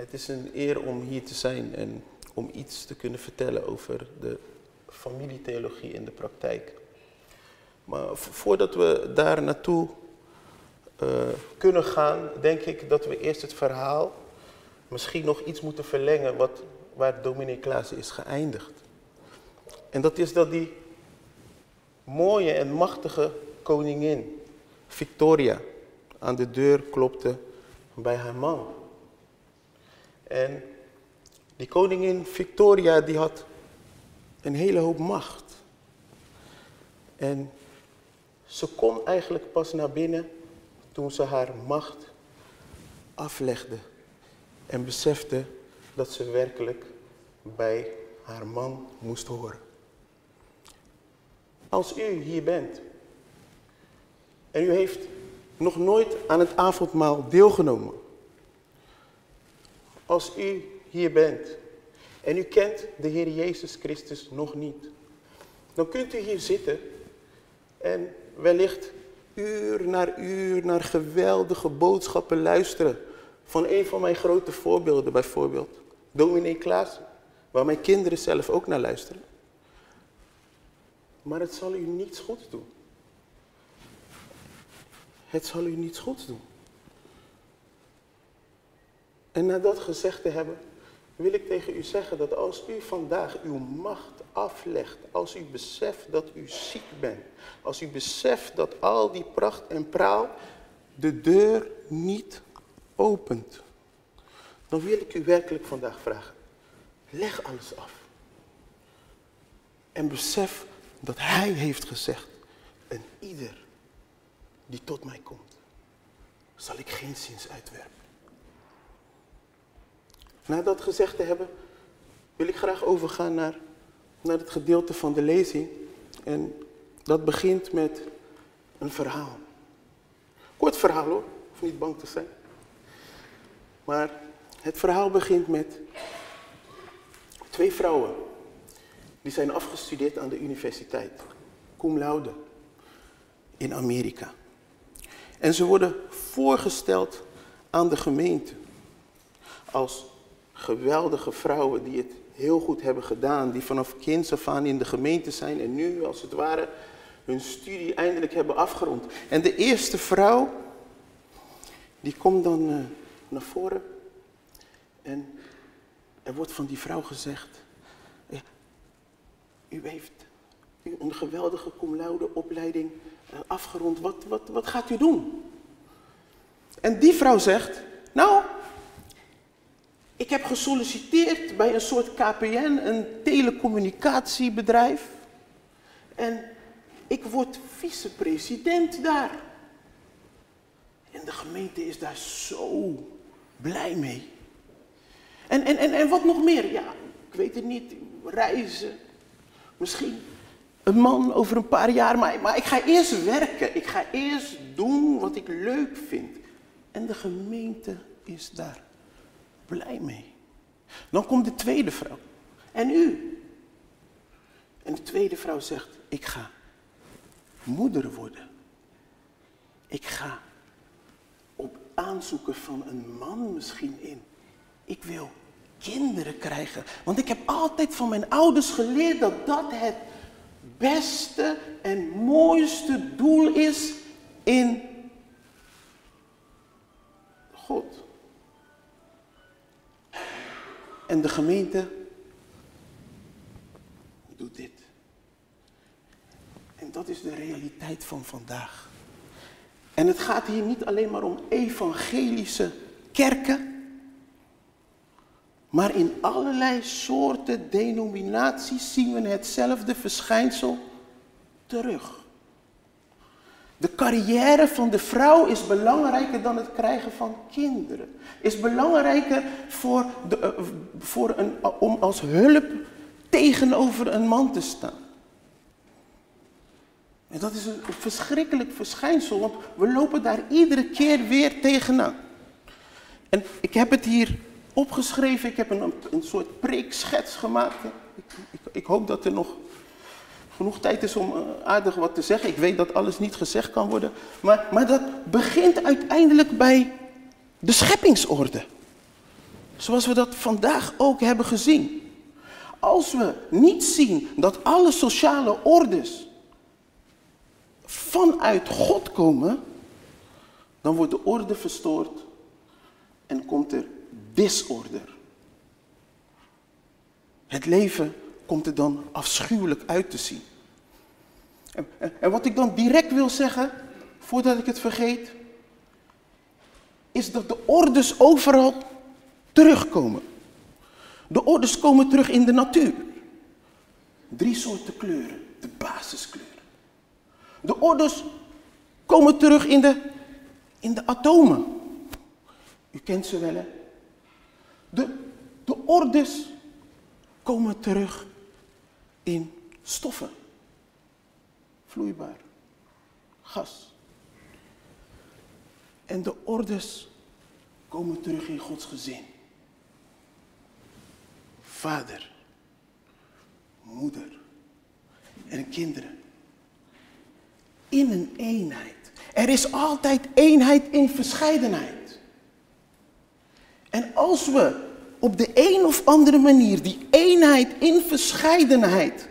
Het is een eer om hier te zijn en om iets te kunnen vertellen over de familietheologie in de praktijk. Maar voordat we daar naartoe uh, kunnen gaan, denk ik dat we eerst het verhaal misschien nog iets moeten verlengen wat, waar dominee Klaas is geëindigd. En dat is dat die mooie en machtige koningin, Victoria, aan de deur klopte bij haar man. En die koningin Victoria die had een hele hoop macht. En ze kon eigenlijk pas naar binnen toen ze haar macht aflegde en besefte dat ze werkelijk bij haar man moest horen. Als u hier bent en u heeft nog nooit aan het avondmaal deelgenomen. Als u hier bent en u kent de Heer Jezus Christus nog niet, dan kunt u hier zitten en wellicht uur naar uur naar geweldige boodschappen luisteren. Van een van mijn grote voorbeelden bijvoorbeeld, dominee Klaas, waar mijn kinderen zelf ook naar luisteren. Maar het zal u niets goeds doen. Het zal u niets goeds doen. En na dat gezegd te hebben, wil ik tegen u zeggen dat als u vandaag uw macht aflegt, als u beseft dat u ziek bent, als u beseft dat al die pracht en praal de deur niet opent, dan wil ik u werkelijk vandaag vragen, leg alles af. En besef dat Hij heeft gezegd, en ieder die tot mij komt, zal ik geen zins uitwerpen. Na dat gezegd te hebben, wil ik graag overgaan naar, naar het gedeelte van de lezing. En dat begint met een verhaal. Kort verhaal hoor, hoef niet bang te zijn. Maar het verhaal begint met twee vrouwen. Die zijn afgestudeerd aan de universiteit. Cum laude. In Amerika. En ze worden voorgesteld aan de gemeente. Als geweldige vrouwen die het heel goed hebben gedaan. Die vanaf kinds af aan in de gemeente zijn en nu als het ware hun studie eindelijk hebben afgerond. En de eerste vrouw, die komt dan uh, naar voren. En er wordt van die vrouw gezegd, u heeft een geweldige cum laude opleiding uh, afgerond. Wat, wat, wat gaat u doen? En die vrouw zegt, nou, ik heb gesolliciteerd bij een soort KPN, een telecommunicatiebedrijf. En ik word vicepresident daar. En de gemeente is daar zo blij mee. En, en, en, en wat nog meer? Ja, ik weet het niet. Reizen. Misschien een man over een paar jaar. Maar, maar ik ga eerst werken. Ik ga eerst doen wat ik leuk vind. En de gemeente is daar blij mee. Dan komt de tweede vrouw. En u? En de tweede vrouw zegt, ik ga moeder worden. Ik ga op aanzoeken van een man misschien in. Ik wil kinderen krijgen. Want ik heb altijd van mijn ouders geleerd dat dat het beste en mooiste doel is in God. En de gemeente doet dit. En dat is de realiteit van vandaag. En het gaat hier niet alleen maar om evangelische kerken. Maar in allerlei soorten denominaties zien we hetzelfde verschijnsel terug. De carrière van de vrouw is belangrijker dan het krijgen van kinderen. Is belangrijker voor de, eh, voor een, om als hulp tegenover een man te staan. En dat is een verschrikkelijk verschijnsel, want we lopen daar iedere keer weer tegenaan. En ik heb het hier opgeschreven, ik heb een, een soort preekschets gemaakt. Ik, ik, ik hoop dat er nog genoeg tijd is om eh, aardig wat te zeggen. Ik weet dat alles niet gezegd kan worden. Maar, maar dat begint uiteindelijk bij de scheppingsorde. Zoals we dat vandaag ook hebben gezien. Als we niet zien dat alle sociale ordes vanuit God komen, dan wordt de orde verstoord en komt er disorder. Het leven komt er dan afschuwelijk uit te zien. En, en, wat ik dan direct wil zeggen, voordat ik het vergeet, is dat de ordes overal terugkomen. De ordes komen terug in de natuur. Drie soorten kleuren, de basiskleuren. De ordes komen terug in de, in de atomen. U kent ze wel, hè? De, de ordes komen terug in stoffen. Vloeibaar. Gas. En de ordes komen terug in Gods gezin. Vader, moeder en kinderen. In een eenheid. Er is altijd eenheid in verscheidenheid. En als we op de een of andere manier die eenheid in verscheidenheid,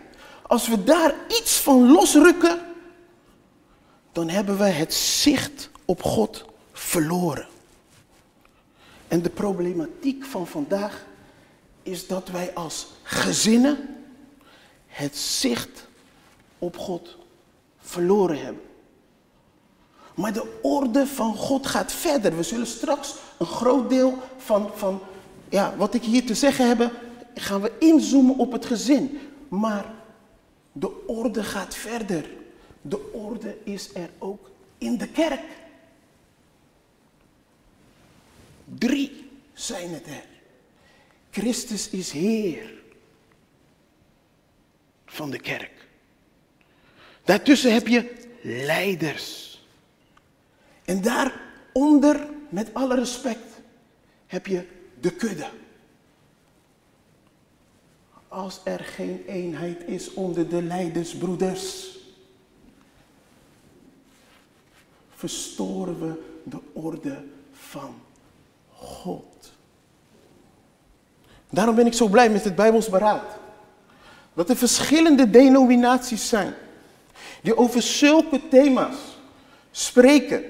als we daar iets van losrukken, dan hebben we het zicht op God verloren. En de problematiek van vandaag is dat wij als gezinnen het zicht op God verloren hebben. Maar de orde van God gaat verder. We zullen straks een groot deel van, van ja, wat ik hier te zeggen heb, gaan we inzoomen op het gezin. Maar de orde gaat verder. De orde is er ook in de kerk. Drie zijn het er. Christus is Heer van de kerk. Daartussen heb je leiders. En daaronder, met alle respect, heb je de kudde. Als er geen eenheid is onder de leidersbroeders, verstoren we de orde van God. Daarom ben ik zo blij met het Bijbels beraad. Dat er verschillende denominaties zijn die over zulke thema's spreken.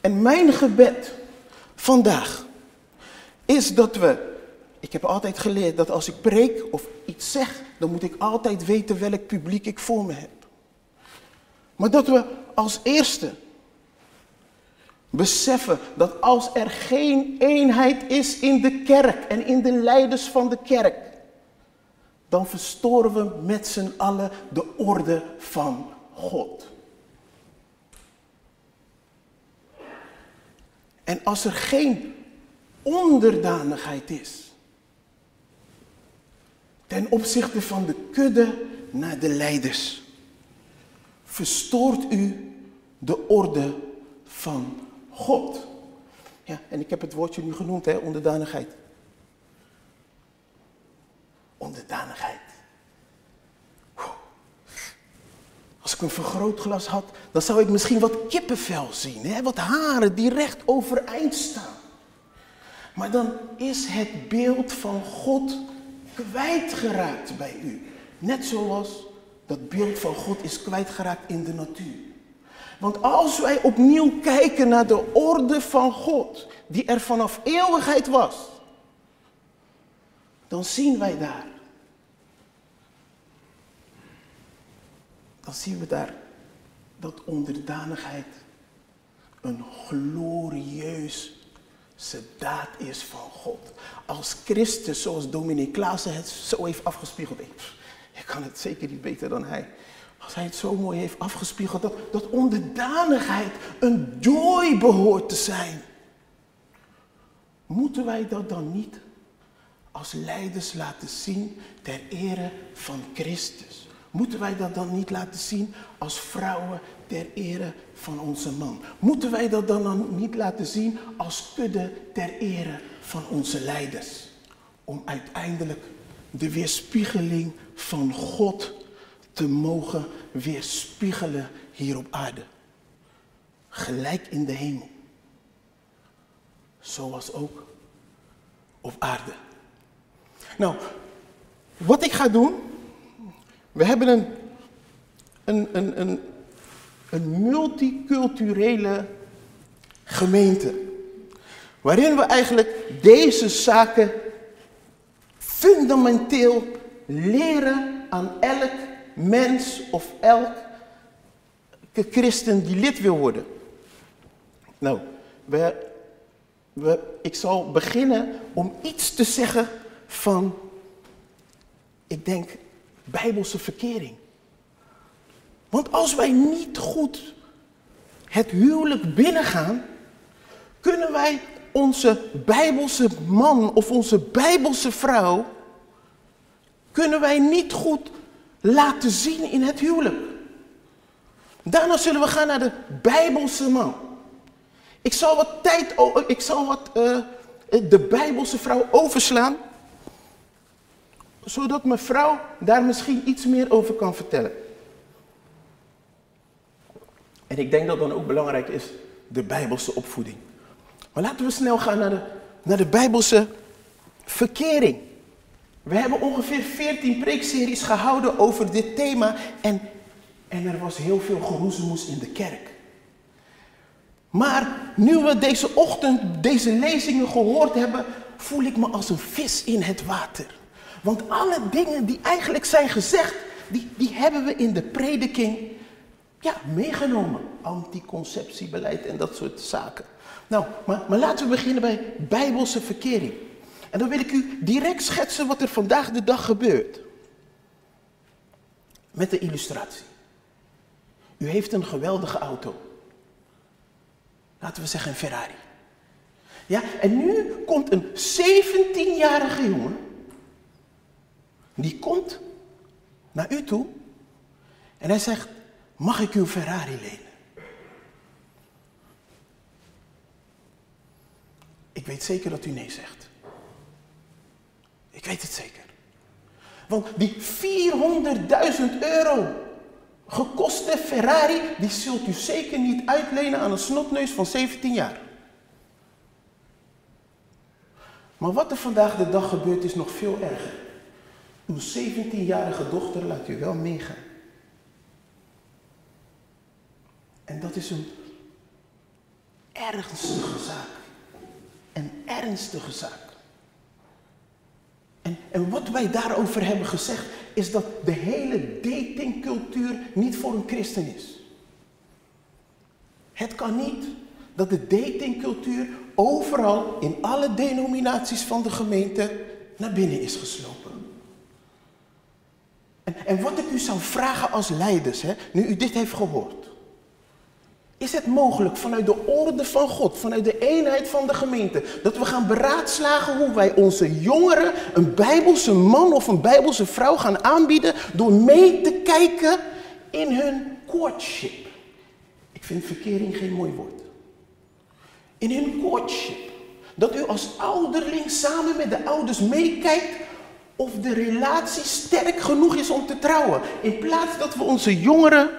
En mijn gebed vandaag is dat we, ik heb altijd geleerd dat als ik preek of iets zeg, dan moet ik altijd weten welk publiek ik voor me heb. Maar dat we als eerste beseffen dat als er geen eenheid is in de kerk en in de leiders van de kerk, dan verstoren we met z'n allen de orde van God. En als er geen onderdanigheid is, ten opzichte van de kudde naar de leiders, verstoort u de orde van God. Ja, en ik heb het woordje nu genoemd, hè, onderdanigheid. Onderdanigheid. Als ik een vergrootglas had, dan zou ik misschien wat kippenvel zien, hè? wat haren die recht overeind staan. Maar dan is het beeld van God kwijtgeraakt bij u. Net zoals dat beeld van God is kwijtgeraakt in de natuur. Want als wij opnieuw kijken naar de orde van God, die er vanaf eeuwigheid was, dan zien wij daar. Dan zien we daar dat onderdanigheid een glorieus daad is van God. Als Christus, zoals dominee Klaassen het zo heeft afgespiegeld. Ik, ik kan het zeker niet beter dan hij. Als hij het zo mooi heeft afgespiegeld, dat, dat onderdanigheid een joy behoort te zijn. Moeten wij dat dan niet als leiders laten zien ter ere van Christus? Moeten wij dat dan niet laten zien als vrouwen ter ere van onze man? Moeten wij dat dan niet laten zien als kudde ter ere van onze leiders? Om uiteindelijk de weerspiegeling van God te mogen weerspiegelen hier op aarde. Gelijk in de hemel. Zoals ook op aarde. Nou, wat ik ga doen, we hebben een, een, een, een, een multiculturele gemeente. Waarin we eigenlijk deze zaken fundamenteel leren aan elk mens of elke christen die lid wil worden. Nou, ik zal beginnen om iets te zeggen van, ik denk, bijbelse verkering. Want als wij niet goed het huwelijk binnengaan, kunnen wij onze bijbelse man of onze bijbelse vrouw, kunnen wij niet goed laten zien in het huwelijk. Daarna zullen we gaan naar de bijbelse man. Ik zal wat tijd, ik zal wat uh, de bijbelse vrouw overslaan, zodat mevrouw daar misschien iets meer over kan vertellen. En ik denk dat dan ook belangrijk is de bijbelse opvoeding. Maar laten we snel gaan naar de, naar de bijbelse verkering. We hebben ongeveer 14 preekseries gehouden over dit thema en, en er was heel veel geroezemoes in de kerk. Maar nu we deze ochtend deze lezingen gehoord hebben, voel ik me als een vis in het water. Want alle dingen die eigenlijk zijn gezegd, die, die hebben we in de prediking ja, meegenomen. Anticonceptiebeleid en dat soort zaken. Nou, maar, maar laten we beginnen bij bijbelse verkering. En dan wil ik u direct schetsen wat er vandaag de dag gebeurt. Met de illustratie. U heeft een geweldige auto. Laten we zeggen een Ferrari. Ja, en nu komt een 17-jarige jongen. Die komt naar u toe. En hij zegt, mag ik uw Ferrari lenen? Ik weet zeker dat u nee zegt. Ik weet het zeker. Want die 400.000 euro gekoste Ferrari, die zult u zeker niet uitlenen aan een snotneus van 17 jaar. Maar wat er vandaag de dag gebeurt is nog veel erger. Uw 17-jarige dochter laat u wel meegaan. En dat is een ernstige zaak. Een ernstige zaak. En, en wat wij daarover hebben gezegd, is dat de hele datingcultuur niet voor een christen is. Het kan niet dat de datingcultuur overal in alle denominaties van de gemeente naar binnen is geslopen. En, en wat ik u zou vragen als leiders, hè, nu u dit heeft gehoord. Is het mogelijk vanuit de orde van God, vanuit de eenheid van de gemeente, dat we gaan beraadslagen hoe wij onze jongeren een bijbelse man of een bijbelse vrouw gaan aanbieden door mee te kijken in hun courtship? Ik vind verkering geen mooi woord. In hun courtship. Dat u als ouderling samen met de ouders meekijkt of de relatie sterk genoeg is om te trouwen. In plaats dat we onze jongeren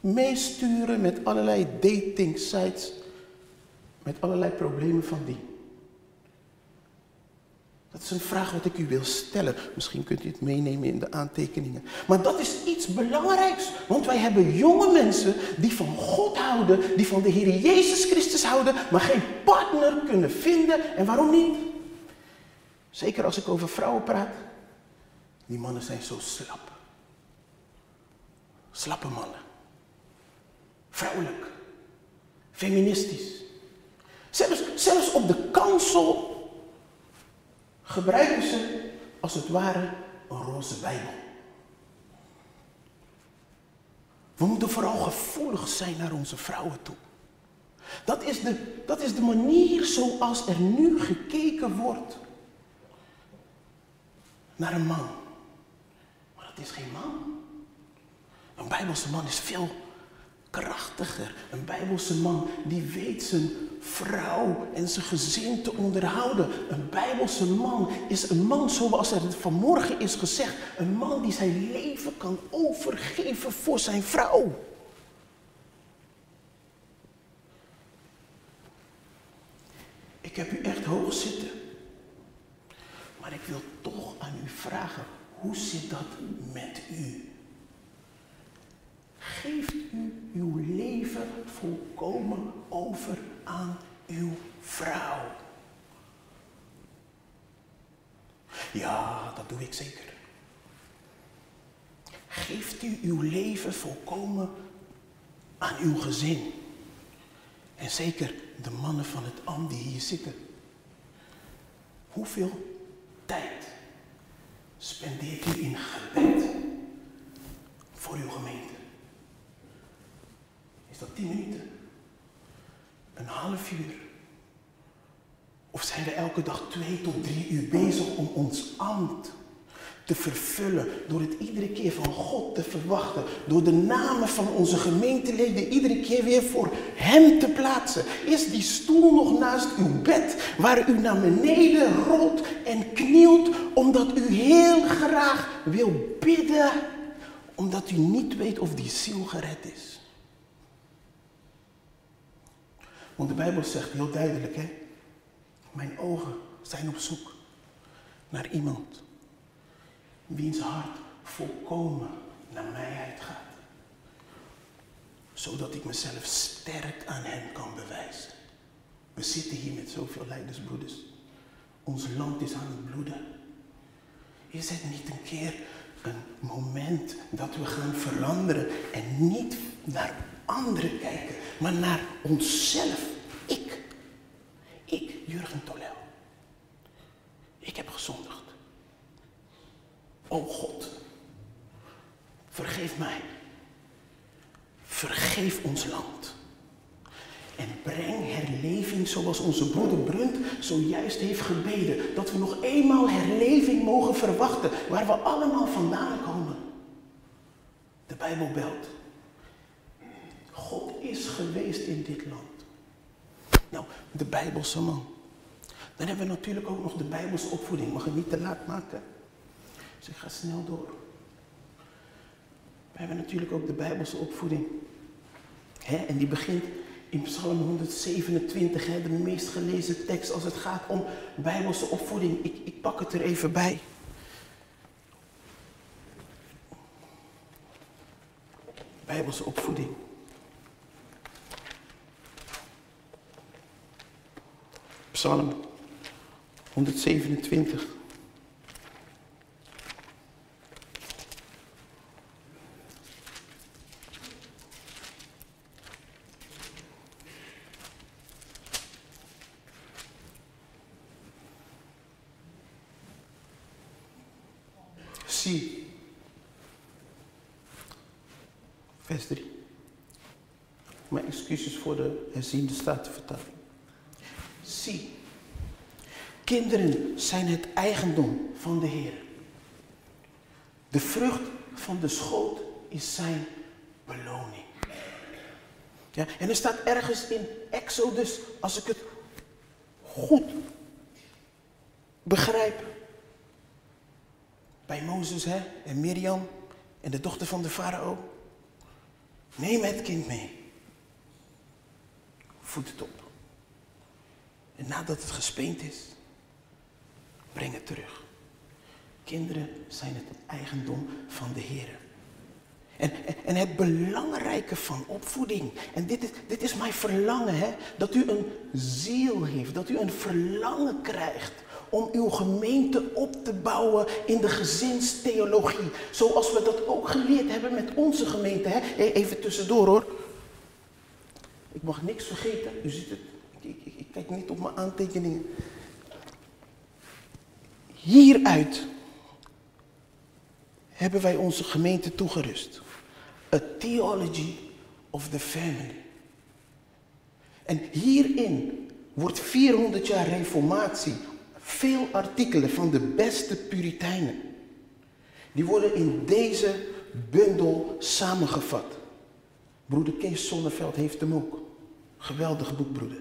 meesturen met allerlei dating sites, met allerlei problemen van die. Dat is een vraag wat ik u wil stellen. Misschien kunt u het meenemen in de aantekeningen. Maar dat is iets belangrijks. Want wij hebben jonge mensen die van God houden, die van de Heer Jezus Christus houden, maar geen partner kunnen vinden. En waarom niet? Zeker als ik over vrouwen praat. Die mannen zijn zo slap. Slappe mannen. Vrouwelijk. Feministisch. Zelfs, zelfs op de kansel gebruiken ze als het ware een roze bijbel. We moeten vooral gevoelig zijn naar onze vrouwen toe. Dat is de, dat is de manier zoals er nu gekeken wordt naar een man. Maar dat is geen man. Een Bijbelse man is veel krachtiger. Een Bijbelse man die weet zijn vrouw en zijn gezin te onderhouden. Een Bijbelse man is een man zoals er vanmorgen is gezegd. Een man die zijn leven kan overgeven voor zijn vrouw. Ik heb u echt hoog zitten. Maar ik wil toch aan u vragen, hoe zit dat met u? Geeft u uw leven volkomen over aan uw vrouw? Ja, dat doe ik zeker. Geeft u uw leven volkomen aan uw gezin? En zeker de mannen van het am die hier zitten. Hoeveel tijd spendeert u in gebed voor uw gemeente? Is dat tien minuten? Een half uur? Of zijn we elke dag twee tot drie uur bezig om ons ambt te vervullen. Door het iedere keer van God te verwachten. Door de namen van onze gemeenteleden iedere keer weer voor Hem te plaatsen. Is die stoel nog naast uw bed waar u naar beneden rolt en knielt omdat u heel graag wil bidden. Omdat u niet weet of die ziel gered is. Want de Bijbel zegt heel duidelijk, hè. Mijn ogen zijn op zoek naar iemand wiens hart volkomen naar mijheid gaat. Zodat ik mezelf sterk aan hem kan bewijzen. We zitten hier met zoveel leidersbroeders. Ons land is aan het bloeden. Is het niet een keer een moment dat we gaan veranderen en niet naar anderen kijken, maar naar onszelf? Ik, ik, Jurgen Tolel. Ik heb gezondigd. O God, vergeef mij. Vergeef ons land. En breng herleving zoals onze broeder Brunt zojuist heeft gebeden. Dat we nog eenmaal herleving mogen verwachten waar we allemaal vandaan komen. De Bijbel belt. God is geweest in dit land. Nou, de Bijbelse man. Dan hebben we natuurlijk ook nog de Bijbelse opvoeding. Mag ik niet te laat maken? Dus ik ga snel door. We hebben natuurlijk ook de Bijbelse opvoeding. en die begint in Psalm 127, de meest gelezen tekst als het gaat om Bijbelse opvoeding. Ik, ik pak het er even bij. Bijbelse opvoeding. Psalm 127. Zie. Vers 3. Mijn excuses voor de herziende statenvertaling. Zie. Kinderen zijn het eigendom van de Heer. De vrucht van de schoot is zijn beloning. Ja, en er staat ergens in Exodus, als ik het goed begrijp, Hè, en Mirjam en de dochter van de farao. Neem het kind mee. Voed het op. En nadat het gespeend is, breng het terug. Kinderen zijn het eigendom van de Heer. En, en, het belangrijke van opvoeding, en dit is, dit is mijn verlangen, hè, dat u een ziel heeft, dat u een verlangen krijgt om uw gemeente op te bouwen in de gezinstheologie. Zoals we dat ook geleerd hebben met onze gemeente. Hè? Even tussendoor hoor. Ik mag niks vergeten. U ziet het. Ik, ik, ik kijk niet op mijn aantekeningen. Hieruit hebben wij onze gemeente toegerust. A theology of the family. En hierin wordt 400 jaar reformatie veel artikelen van de beste Puritijnen. Die worden in deze bundel samengevat. Broeder Kees Sonneveld heeft hem ook. Geweldig boek, broeder.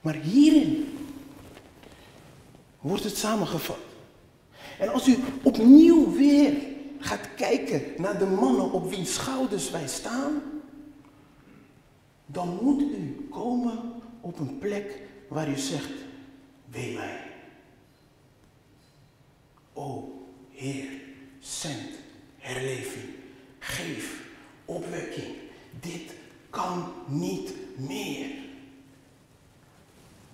Maar hierin wordt het samengevat. En als u opnieuw weer gaat kijken naar de mannen op wiens schouders wij staan, dan moet u komen op een plek waar u zegt, wee mij. O Heer, zend herleving, geef opwekking. Dit kan niet meer.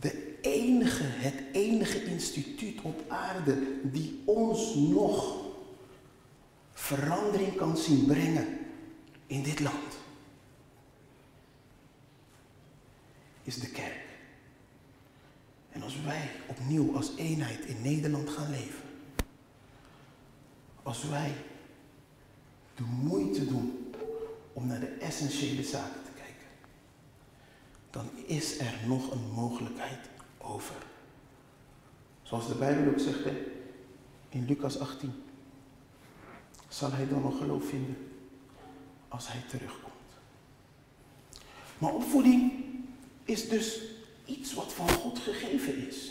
De enige, het enige instituut op aarde die ons nog verandering kan zien brengen in dit land, is de kerk. Wij opnieuw als eenheid in Nederland gaan leven, als wij de moeite doen om naar de essentiële zaken te kijken, dan is er nog een mogelijkheid over. Zoals de Bijbel ook zegt in Lucas 18. Zal hij dan nog geloof vinden als hij terugkomt? Maar opvoeding is dus iets wat van God gegeven is.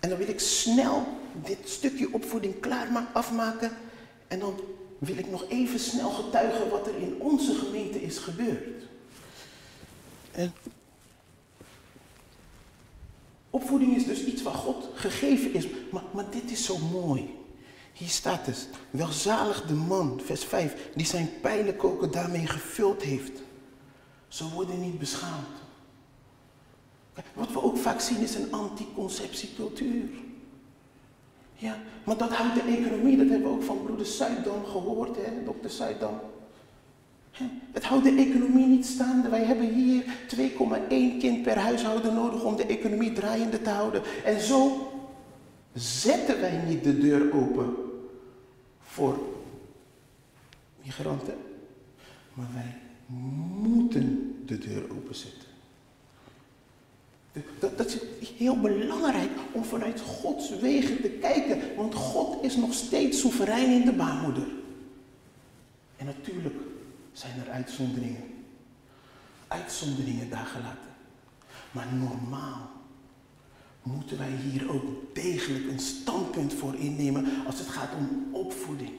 En dan wil ik snel dit stukje opvoeding klaar afmaken. En dan wil ik nog even snel getuigen wat er in onze gemeente is gebeurd. En opvoeding is dus iets wat God gegeven is. Maar, maar dit is zo mooi. Hier staat het. Welzalig de man, vers 5, die zijn pijlenkoker daarmee gevuld heeft. Ze worden niet beschaamd. Wat we ook vaak zien is een anticonceptiecultuur. Ja, maar dat houdt de economie, dat hebben we ook van broeder Zuidam gehoord, hè, dokter Zuidam. Het houdt de economie niet staande. Wij hebben hier 2,1 kind per huishouden nodig om de economie draaiende te houden. En zo zetten wij niet de deur open voor migranten, maar wij moeten de deur openzetten. Dat, dat, is heel belangrijk om vanuit Gods wegen te kijken, want God is nog steeds soeverein in de baarmoeder. En natuurlijk zijn er uitzonderingen. Uitzonderingen daar gelaten. Maar normaal moeten wij hier ook degelijk een standpunt voor innemen als het gaat om opvoeding.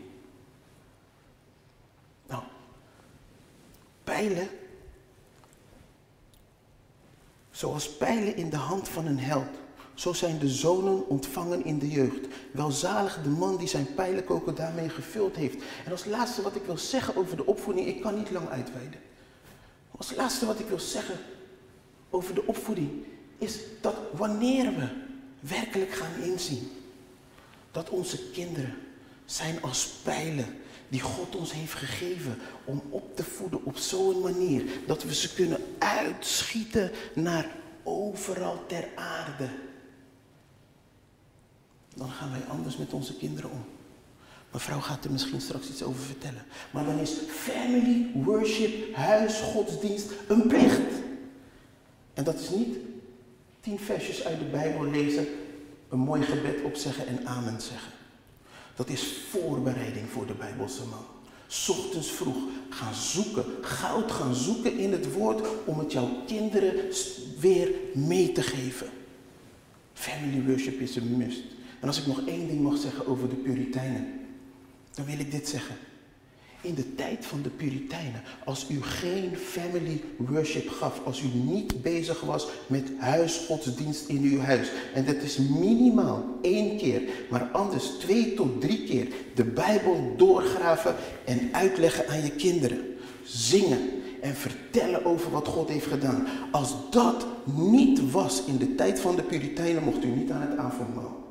Nou, pijlen Zoals pijlen in de hand van een held. Zo zijn de zonen ontvangen in de jeugd. Welzalig de man die zijn pijlenkoker daarmee gevuld heeft. En als laatste wat ik wil zeggen over de opvoeding, ik kan niet lang uitweiden. Als laatste wat ik wil zeggen over de opvoeding, is dat wanneer we werkelijk gaan inzien dat onze kinderen zijn als pijlen die God ons heeft gegeven om op te voeden op zo'n manier dat we ze kunnen uitschieten naar overal ter aarde. Dan gaan wij anders met onze kinderen om. Mevrouw gaat er misschien straks iets over vertellen. Maar dan is family worship, huisgodsdienst, een plicht. En dat is niet tien versjes uit de Bijbel lezen, een mooi gebed opzeggen en amen zeggen. Dat is voorbereiding voor de Bijbelse man. Ochtends vroeg gaan zoeken, goud gaan zoeken in het woord om het jouw kinderen weer mee te geven. Family worship is een must. En als ik nog één ding mag zeggen over de Puritijnen, dan wil ik dit zeggen in de tijd van de Puritijnen, als u geen family worship gaf, als u niet bezig was met huisgodsdienst in uw huis, en dat is minimaal één keer, maar anders twee tot drie keer de Bijbel doorgraven en uitleggen aan je kinderen, zingen en vertellen over wat God heeft gedaan. Als dat niet was in de tijd van de Puritijnen, mocht u niet aan het avondmaal.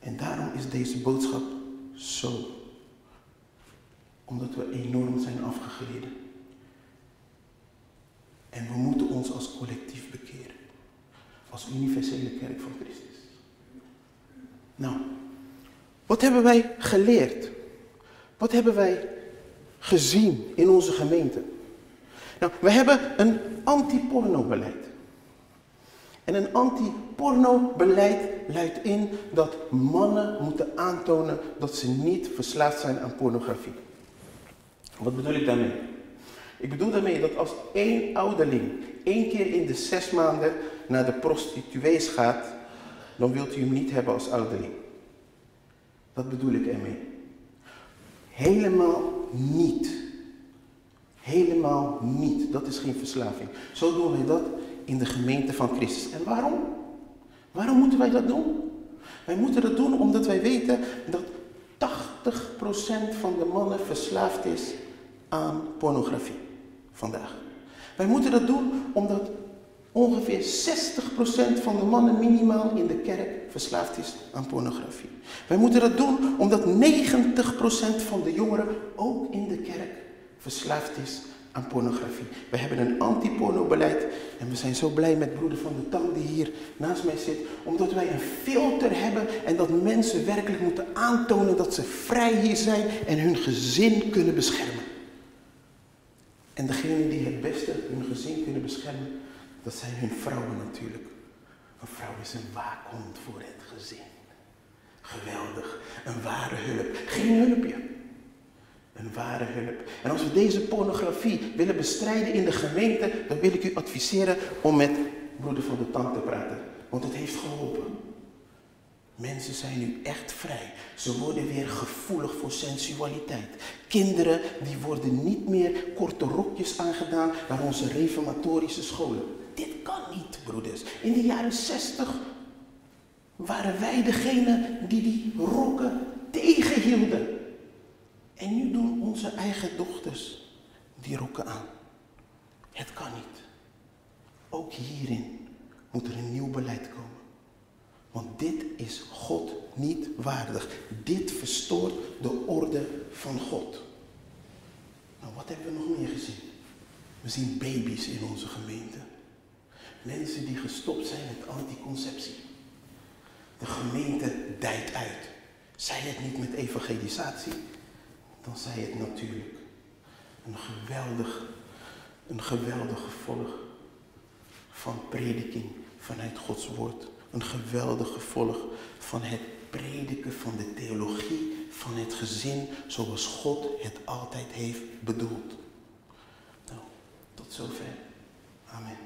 En daarom is deze boodschap zo. Omdat we enorm zijn afgegleden. En we moeten ons als collectief bekeren. Als universele kerk van Christus. Nou, wat hebben wij geleerd? Wat hebben wij gezien in onze gemeente? Nou, we hebben een anti-porno-beleid. En een anti-porno-beleid luidt in dat mannen moeten aantonen dat ze niet verslaafd zijn aan pornografie. Wat bedoel ik daarmee? Ik bedoel daarmee dat als één ouderling één keer in de zes maanden naar de prostituees gaat, dan wilt u hem niet hebben als ouderling. Dat bedoel ik ermee. Helemaal niet. Helemaal niet. Dat is geen verslaving. Zo doen wij dat in de gemeente van Christus. En waarom? Waarom moeten wij dat doen? Wij moeten dat doen omdat wij weten dat 80% van de mannen verslaafd is aan pornografie vandaag. Wij moeten dat doen omdat ongeveer 60% van de mannen minimaal in de kerk verslaafd is aan pornografie. Wij moeten dat doen omdat 90% van de jongeren ook in de kerk verslaafd is aan pornografie. We hebben een anti-pornobeleid en we zijn zo blij met broeder van de Tang die hier naast mij zit, omdat wij een filter hebben en dat mensen werkelijk moeten aantonen dat ze vrij hier zijn en hun gezin kunnen beschermen. En degene die het beste hun gezin kunnen beschermen, dat zijn hun vrouwen natuurlijk. Een vrouw is een waakhond voor het gezin. Geweldig. Een ware hulp. Geen hulpje. Een ware hulp. En als we deze pornografie willen bestrijden in de gemeente, dan wil ik u adviseren om met broeder van de tand te praten. Want het heeft geholpen. Mensen zijn nu echt vrij. Ze worden weer gevoelig voor sensualiteit. Kinderen die worden niet meer korte rokjes aangedaan naar onze reformatorische scholen. Dit kan niet, broeders. In de jaren 60 waren wij degene die die rokken tegenhielden. En nu doen onze eigen dochters die rokken aan. Het kan niet. Ook hierin moet er een nieuw beleid komen. Want dit is God niet waardig. Dit verstoort de orde van God. Nou, wat hebben we nog meer gezien? We zien baby's in onze gemeente. Mensen die gestopt zijn met anticonceptie. De gemeente dijt uit. Zij het niet met evangelisatie, dan zij het natuurlijk. Een geweldig, een geweldig gevolg van prediking vanuit Gods woord. Een geweldig gevolg van het prediken van de theologie van het gezin zoals God het altijd heeft bedoeld. Nou, tot zover. Amen.